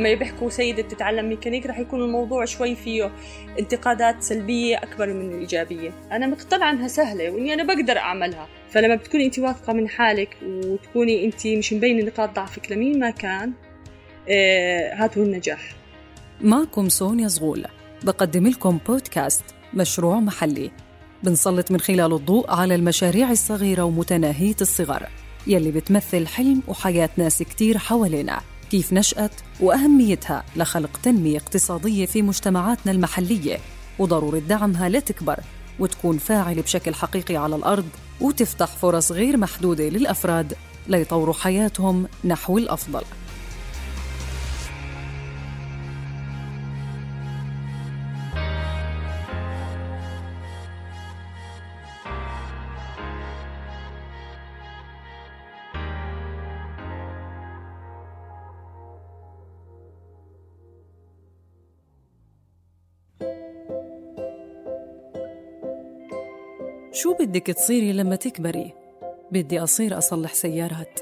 لما بيحكوا سيدة بتتعلم ميكانيك رح يكون الموضوع شوي فيه انتقادات سلبية أكبر من الإيجابية أنا مقتنعة أنها سهلة وإني أنا بقدر أعملها. فلما بتكوني أنت واثقة من حالك وتكوني أنت مش مبينة نقاط ضعفك لمين ما كان آه هو النجاح. معكم سونيا زغول. بقدم لكم بودكاست مشروع محلي. بنسلط من خلاله الضوء على المشاريع الصغيرة ومتناهية الصغر. يلي بتمثل حلم وحياة ناس كتير حوالينا. كيف نشأت وأهميتها لخلق تنمية اقتصادية في مجتمعاتنا المحلية وضرورة دعمها لتكبر وتكون فاعلة بشكل حقيقي على الأرض وتفتح فرص غير محدودة للأفراد ليطوروا حياتهم نحو الأفضل. شو بدك تصيري لما تكبري؟ بدي أصير أصلح سيارات.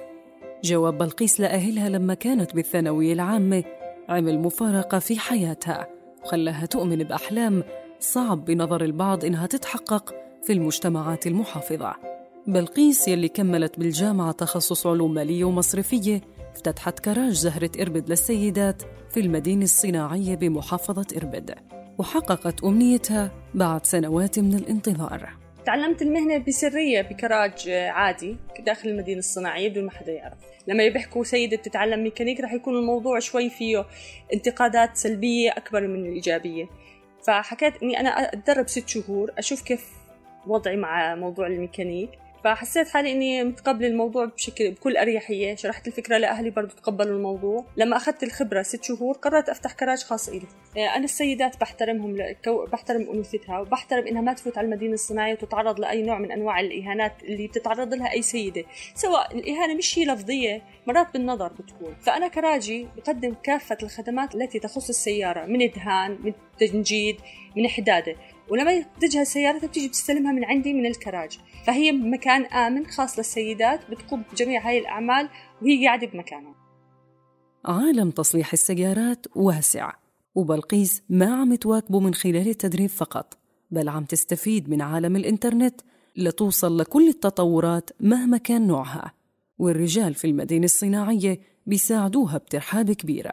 جواب بلقيس لأهلها لما كانت بالثانوية العامة. عمل مفارقة في حياتها وخلاها تؤمن بأحلام صعب بنظر البعض إنها تتحقق في المجتمعات المحافظة. بلقيس يلي كملت بالجامعة تخصص علوم مالية ومصرفية افتتحت كراج زهرة إربد للسيدات في المدينة الصناعية بمحافظة إربد وحققت أمنيتها بعد سنوات من الانتظار. تعلمت المهنة بسرية بكراج عادي داخل المدينة الصناعية بدون ما حدا يعرف. لما بيحكوا سيدة بتتعلم ميكانيك رح يكون الموضوع شوي فيه انتقادات سلبية أكبر من الإيجابية. فحكيت إني أنا أتدرب ست شهور أشوف كيف وضعي مع موضوع الميكانيك. فحسيت حالي إني متقبلة الموضوع بشكل بكل أريحية. شرحت الفكرة لأهلي برضو تقبلوا الموضوع. لما أخذت الخبرة ست شهور قررت أفتح كراج خاص إلي. آه، أنا السيدات بحترمهم لكو... بحترم أنوثتها وبحترم إنها ما تفوت على المدينة الصناعية وتتعرض لأي نوع من أنواع الإهانات اللي بتتعرض لها أي سيدة. سواء الإهانة مش هي لفظية مرات بالنظر بتكون. فأنا كراجي بقدم كافة الخدمات التي تخص السيارة من دهان من تنجيد من حداده ولما تجهز سيارتها بتيجي بتستلمها من عندي من الكراج. فهي مكان آمن خاص للسيدات بتقوم بجميع هاي الأعمال وهي قاعدة بمكانها. عالم تصليح السيارات واسع وبلقيس ما عم تواكبه من خلال التدريب فقط بل عم تستفيد من عالم الإنترنت لتوصل لكل التطورات مهما كان نوعها. والرجال في المدينة الصناعية بيساعدوها بترحاب كبيرة.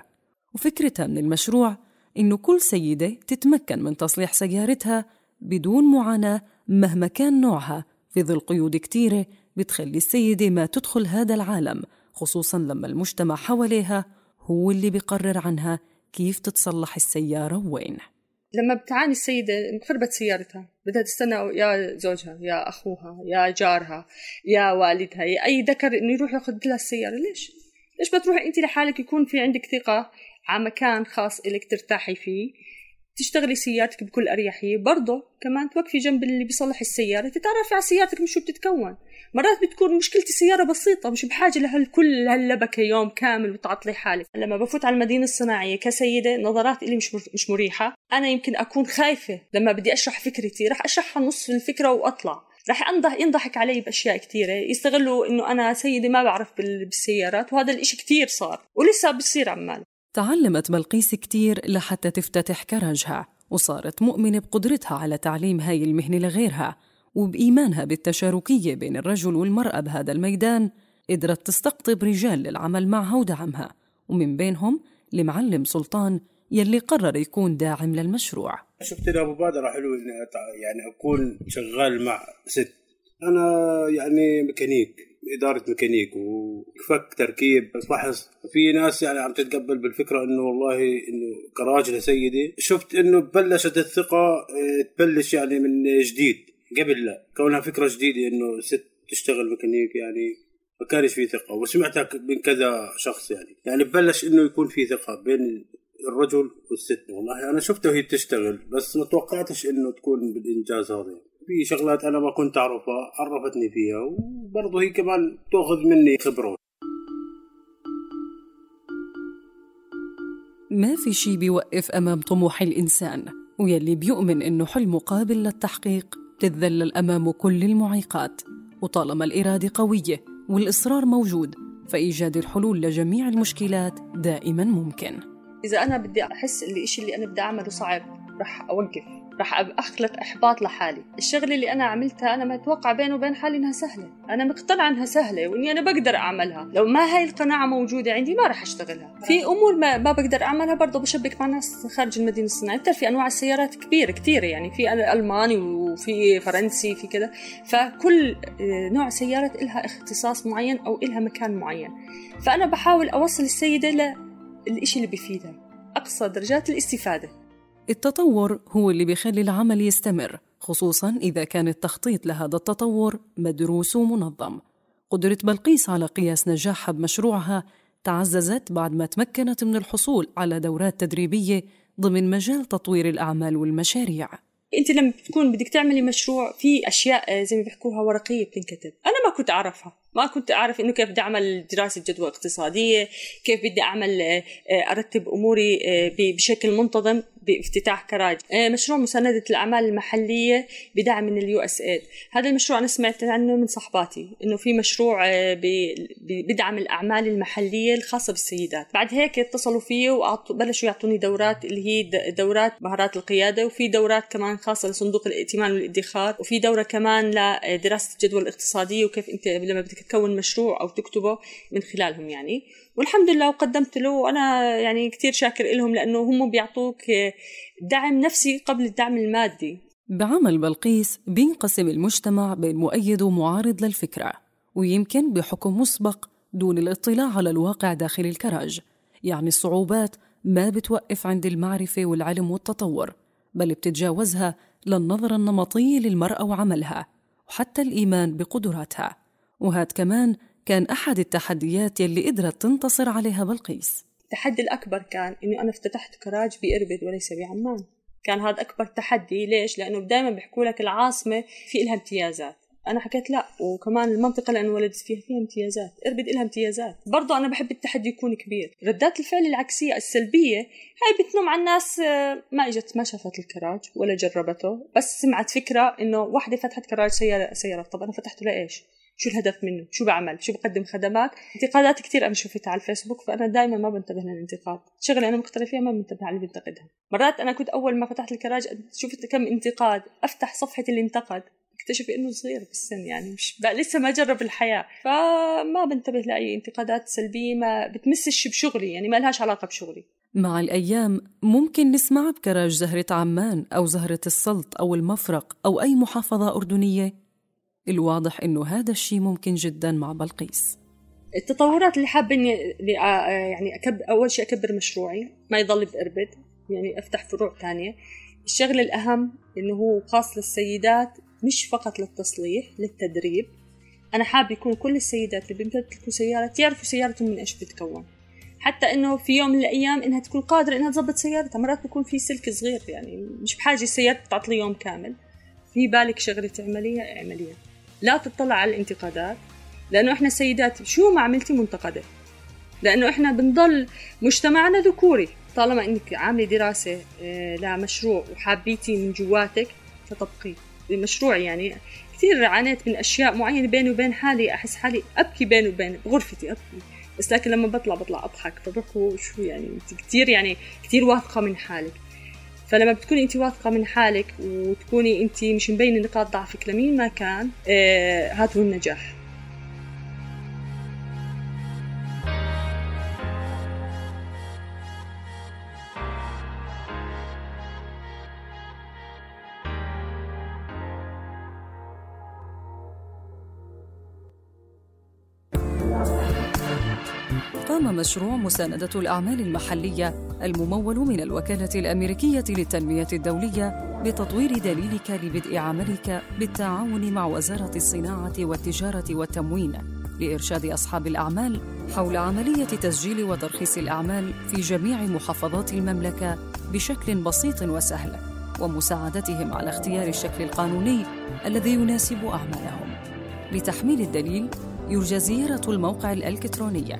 وفكرتها من المشروع إنه كل سيدة تتمكن من تصليح سيارتها بدون معاناة مهما كان نوعها في ظل قيود كتيرة بتخلي السيدة ما تدخل هذا العالم خصوصا لما المجتمع حواليها هو اللي بيقرر عنها كيف تتصلح السيارة وين لما بتعاني السيدة انخربت سيارتها بدها تستنى يا زوجها يا أخوها يا جارها يا والدها يا أي ذكر إنه يروح ياخذ لها السيارة ليش؟ ليش ما تروحي أنت لحالك يكون في عندك ثقة على مكان خاص إلك ترتاحي فيه تشتغلي سيارتك بكل أريحية برضه كمان توقفي جنب اللي بيصلح السيارة تتعرفي على سيارتك من شو بتتكون. مرات بتكون مشكلة السيارة بسيطة مش بحاجة لهالكل هاللبكة يوم كامل وتعطلي حالك. لما بفوت على المدينة الصناعية كسيدة نظرات إلي مش مش مريحة. أنا يمكن أكون خايفة لما بدي أشرح فكرتي رح أشرحها نص الفكرة وأطلع. رح انضح ينضحك علي بأشياء كثيره يستغلوا إنه أنا سيدة ما بعرف بالسيارات وهذا الإشي كثير صار ولسه بصير عمال. تعلمت بلقيس كتير لحتى تفتتح كراجها وصارت مؤمنة بقدرتها على تعليم هاي المهنة لغيرها وبإيمانها بالتشاركية بين الرجل والمرأة بهذا الميدان قدرت تستقطب رجال للعمل معها ودعمها ومن بينهم المعلم سلطان يلي قرر يكون داعم للمشروع. شفتها مبادرة حلوة إني يعني أكون شغال مع ست. أنا يعني ميكانيك إدارة ميكانيك وفك تركيب. لاحظ في ناس يعني عم تتقبل بالفكرة إنه والله إنه كراج لسيدة. شفت إنه بلشت الثقة آه، تبلش يعني من جديد. قبل لا. كونها فكرة جديدة إنه ست تشتغل ميكانيك يعني ما كانش في ثقة. وسمعتها من كذا شخص يعني. يعني ببلش إنه يكون في ثقة بين الرجل والست. والله أنا شفتها وهي تشتغل بس ما توقعتش إنه تكون بالإنجاز هذا. في شغلات أنا ما كنت أعرفها عرفتني فيها وبرضه هي كمان تأخذ مني خبرة. ما في شي بيوقف أمام طموح الإنسان ويلي بيؤمن إنه حلمه قابل للتحقيق تتذلل أمامه كل المعيقات. وطالما الإرادة قوية والإصرار موجود فإيجاد الحلول لجميع المشكلات دائما ممكن. إذا أنا بدي أحس الإشي اللي أنا بدي أعمله صعب رح أوقف راح اخلق إحباط لحالي. الشغلة اللي أنا عملتها أنا متوقع بيني وبين حالي إنها سهلة. أنا مقتنعة إنها سهلة وإني أنا بقدر أعملها. لو ما هاي القناعة موجودة عندي ما راح أشتغلها. في أمور ما, ما بقدر أعملها برضه بشبك مع ناس خارج المدينة الصناعية. بتعرف في أنواع السيارات كبيرة كثيره يعني في ألماني وفي فرنسي في كذا فكل آه، نوع سيارة لها اختصاص معين أو لها مكان معين. فأنا بحاول أوصل السيدة للإشي اللي بيفيدها أقصى درجات الاستفادة. التطور هو اللي بيخلي العمل يستمر خصوصا إذا كان التخطيط لهذا التطور مدروس ومنظم. قدرة بلقيس على قياس نجاحها بمشروعها تعززت بعد ما تمكنت من الحصول على دورات تدريبية ضمن مجال تطوير الأعمال والمشاريع. أنت لما بتكون بدك تعملي مشروع في أشياء زي ما بيحكوها ورقية بتنكتب. أنا ما كنت أعرفها. ما كنت أعرف إنه كيف بدي أعمل دراسة جدوى اقتصادية كيف بدي أعمل آه، أرتب أموري آه، بشكل منتظم. بافتتاح كراج. آه، مشروع مساندة الأعمال المحلية بدعم من ال USAID هذا المشروع أنا سمعت عنه من صحباتي إنه في مشروع بدعم الأعمال المحلية الخاصة بالسيدات. بعد هيك اتصلوا فيه وبلشوا يعطوني دورات اللي هي دورات مهارات القيادة وفي دورات كمان خاصة لصندوق الائتمان والادخار وفي دورة كمان لدراسة الجدوى الاقتصادية وكيف أنت لما بدك تكون مشروع أو تكتبه من خلالهم يعني. والحمد لله وقدمت له. وأنا يعني كثير شاكر لهم لأنه هم بيعطوك دعم نفسي قبل الدعم المادي. بعمل بلقيس بينقسم المجتمع بين مؤيد ومعارض للفكرة ويمكن بحكم مسبق دون الاطلاع على الواقع داخل الكراج. يعني الصعوبات ما بتوقف عند المعرفة والعلم والتطور بل بتتجاوزها للنظرة النمطية للمرأة وعملها وحتى الإيمان بقدراتها. وهذا كمان كان أحد التحديات يلي قدرت تنتصر عليها بلقيس التحدي الأكبر كان إنه أنا افتتحت كراج بإربد وليس بعمان. كان هذا أكبر تحدي. ليش؟ لأنه دائما بيحكوا لك العاصمة في إلها امتيازات. أنا حكيت لا وكمان المنطقة اللي أنا ولدت فيها فيها امتيازات. إربد إلها امتيازات. برضه أنا بحب التحدي يكون كبير. ردات الفعل العكسية السلبية هاي بتنم على الناس ما إجت ما شافت الكراج ولا جربته بس سمعت فكرة إنه واحدة فتحت كراج سيارة سيارة. طب أنا فتحته لإيش؟ شو الهدف منه؟ شو بعمل؟ شو بقدم خدمات؟ انتقادات كثير أنا شفتها على الفيسبوك فأنا دائما ما بنتبه للانتقاد. شغله أنا مقتنع فيها ما بنتبه على اللي بينتقدها. مرات أنا كنت أول ما فتحت الكراج شفت كم انتقاد أفتح صفحة اللي انتقد. اكتشف إنه صغير بالسن يعني مش لسه ما جرب الحياة. فما بنتبه لأي انتقادات سلبية ما بتمسش بشغلي يعني ما لهاش علاقة بشغلي. مع الأيام ممكن نسمع بكراج زهرة عمان أو زهرة السلط أو المفرق أو أي محافظة أردنية الواضح إنه هذا الشيء ممكن جدا مع بلقيس. التطورات اللي حابة إني يعني أكبر أول شيء أكبر مشروعي ما يضل بإربد يعني أفتح فروع ثانية. الشغلة الأهم إنه هو خاص للسيدات مش فقط للتصليح للتدريب. أنا حابة يكون كل السيدات اللي بيمتلكوا سيارات يعرفوا سيارتهم من إيش بتتكون. حتى إنه في يوم من الأيام إنها تكون قادرة إنها تظبط سيارتها. مرات بيكون في سلك صغير يعني مش بحاجة السيارة تعطلي يوم كامل. في بالك شغلة تعمليها اعمليها. لا تطلع على الانتقادات لأنه إحنا السيدات شو ما عملتي منتقدة؟ لأنه إحنا بنضل مجتمعنا ذكوري. طالما إنك عاملة دراسة آه، لمشروع وحابيتي من جواتك فتبقي المشروع يعني. كثير عانيت من أشياء معينة بيني وبين حالي. أحس حالي أبكي بيني وبين غرفتي أبكي. بس لكن لما بطلع بطلع أضحك فبحكوا شو يعني أنت كثير يعني كثير واثقة من حالك. فلما بتكوني انت واثقة من حالك وتكوني انت مش مبينة نقاط ضعفك لمين ما كان آه هذا هو النجاح. قام مشروع مساندة الأعمال المحلية الممول من الوكالة الأمريكية للتنمية الدولية بتطوير دليلك لبدء عملك بالتعاون مع وزارة الصناعة والتجارة والتموين لإرشاد أصحاب الأعمال حول عملية تسجيل وترخيص الأعمال في جميع محافظات المملكة بشكل بسيط وسهل ومساعدتهم على اختيار الشكل القانوني الذي يناسب أعمالهم. لتحميل الدليل يرجى زيارة الموقع الإلكتروني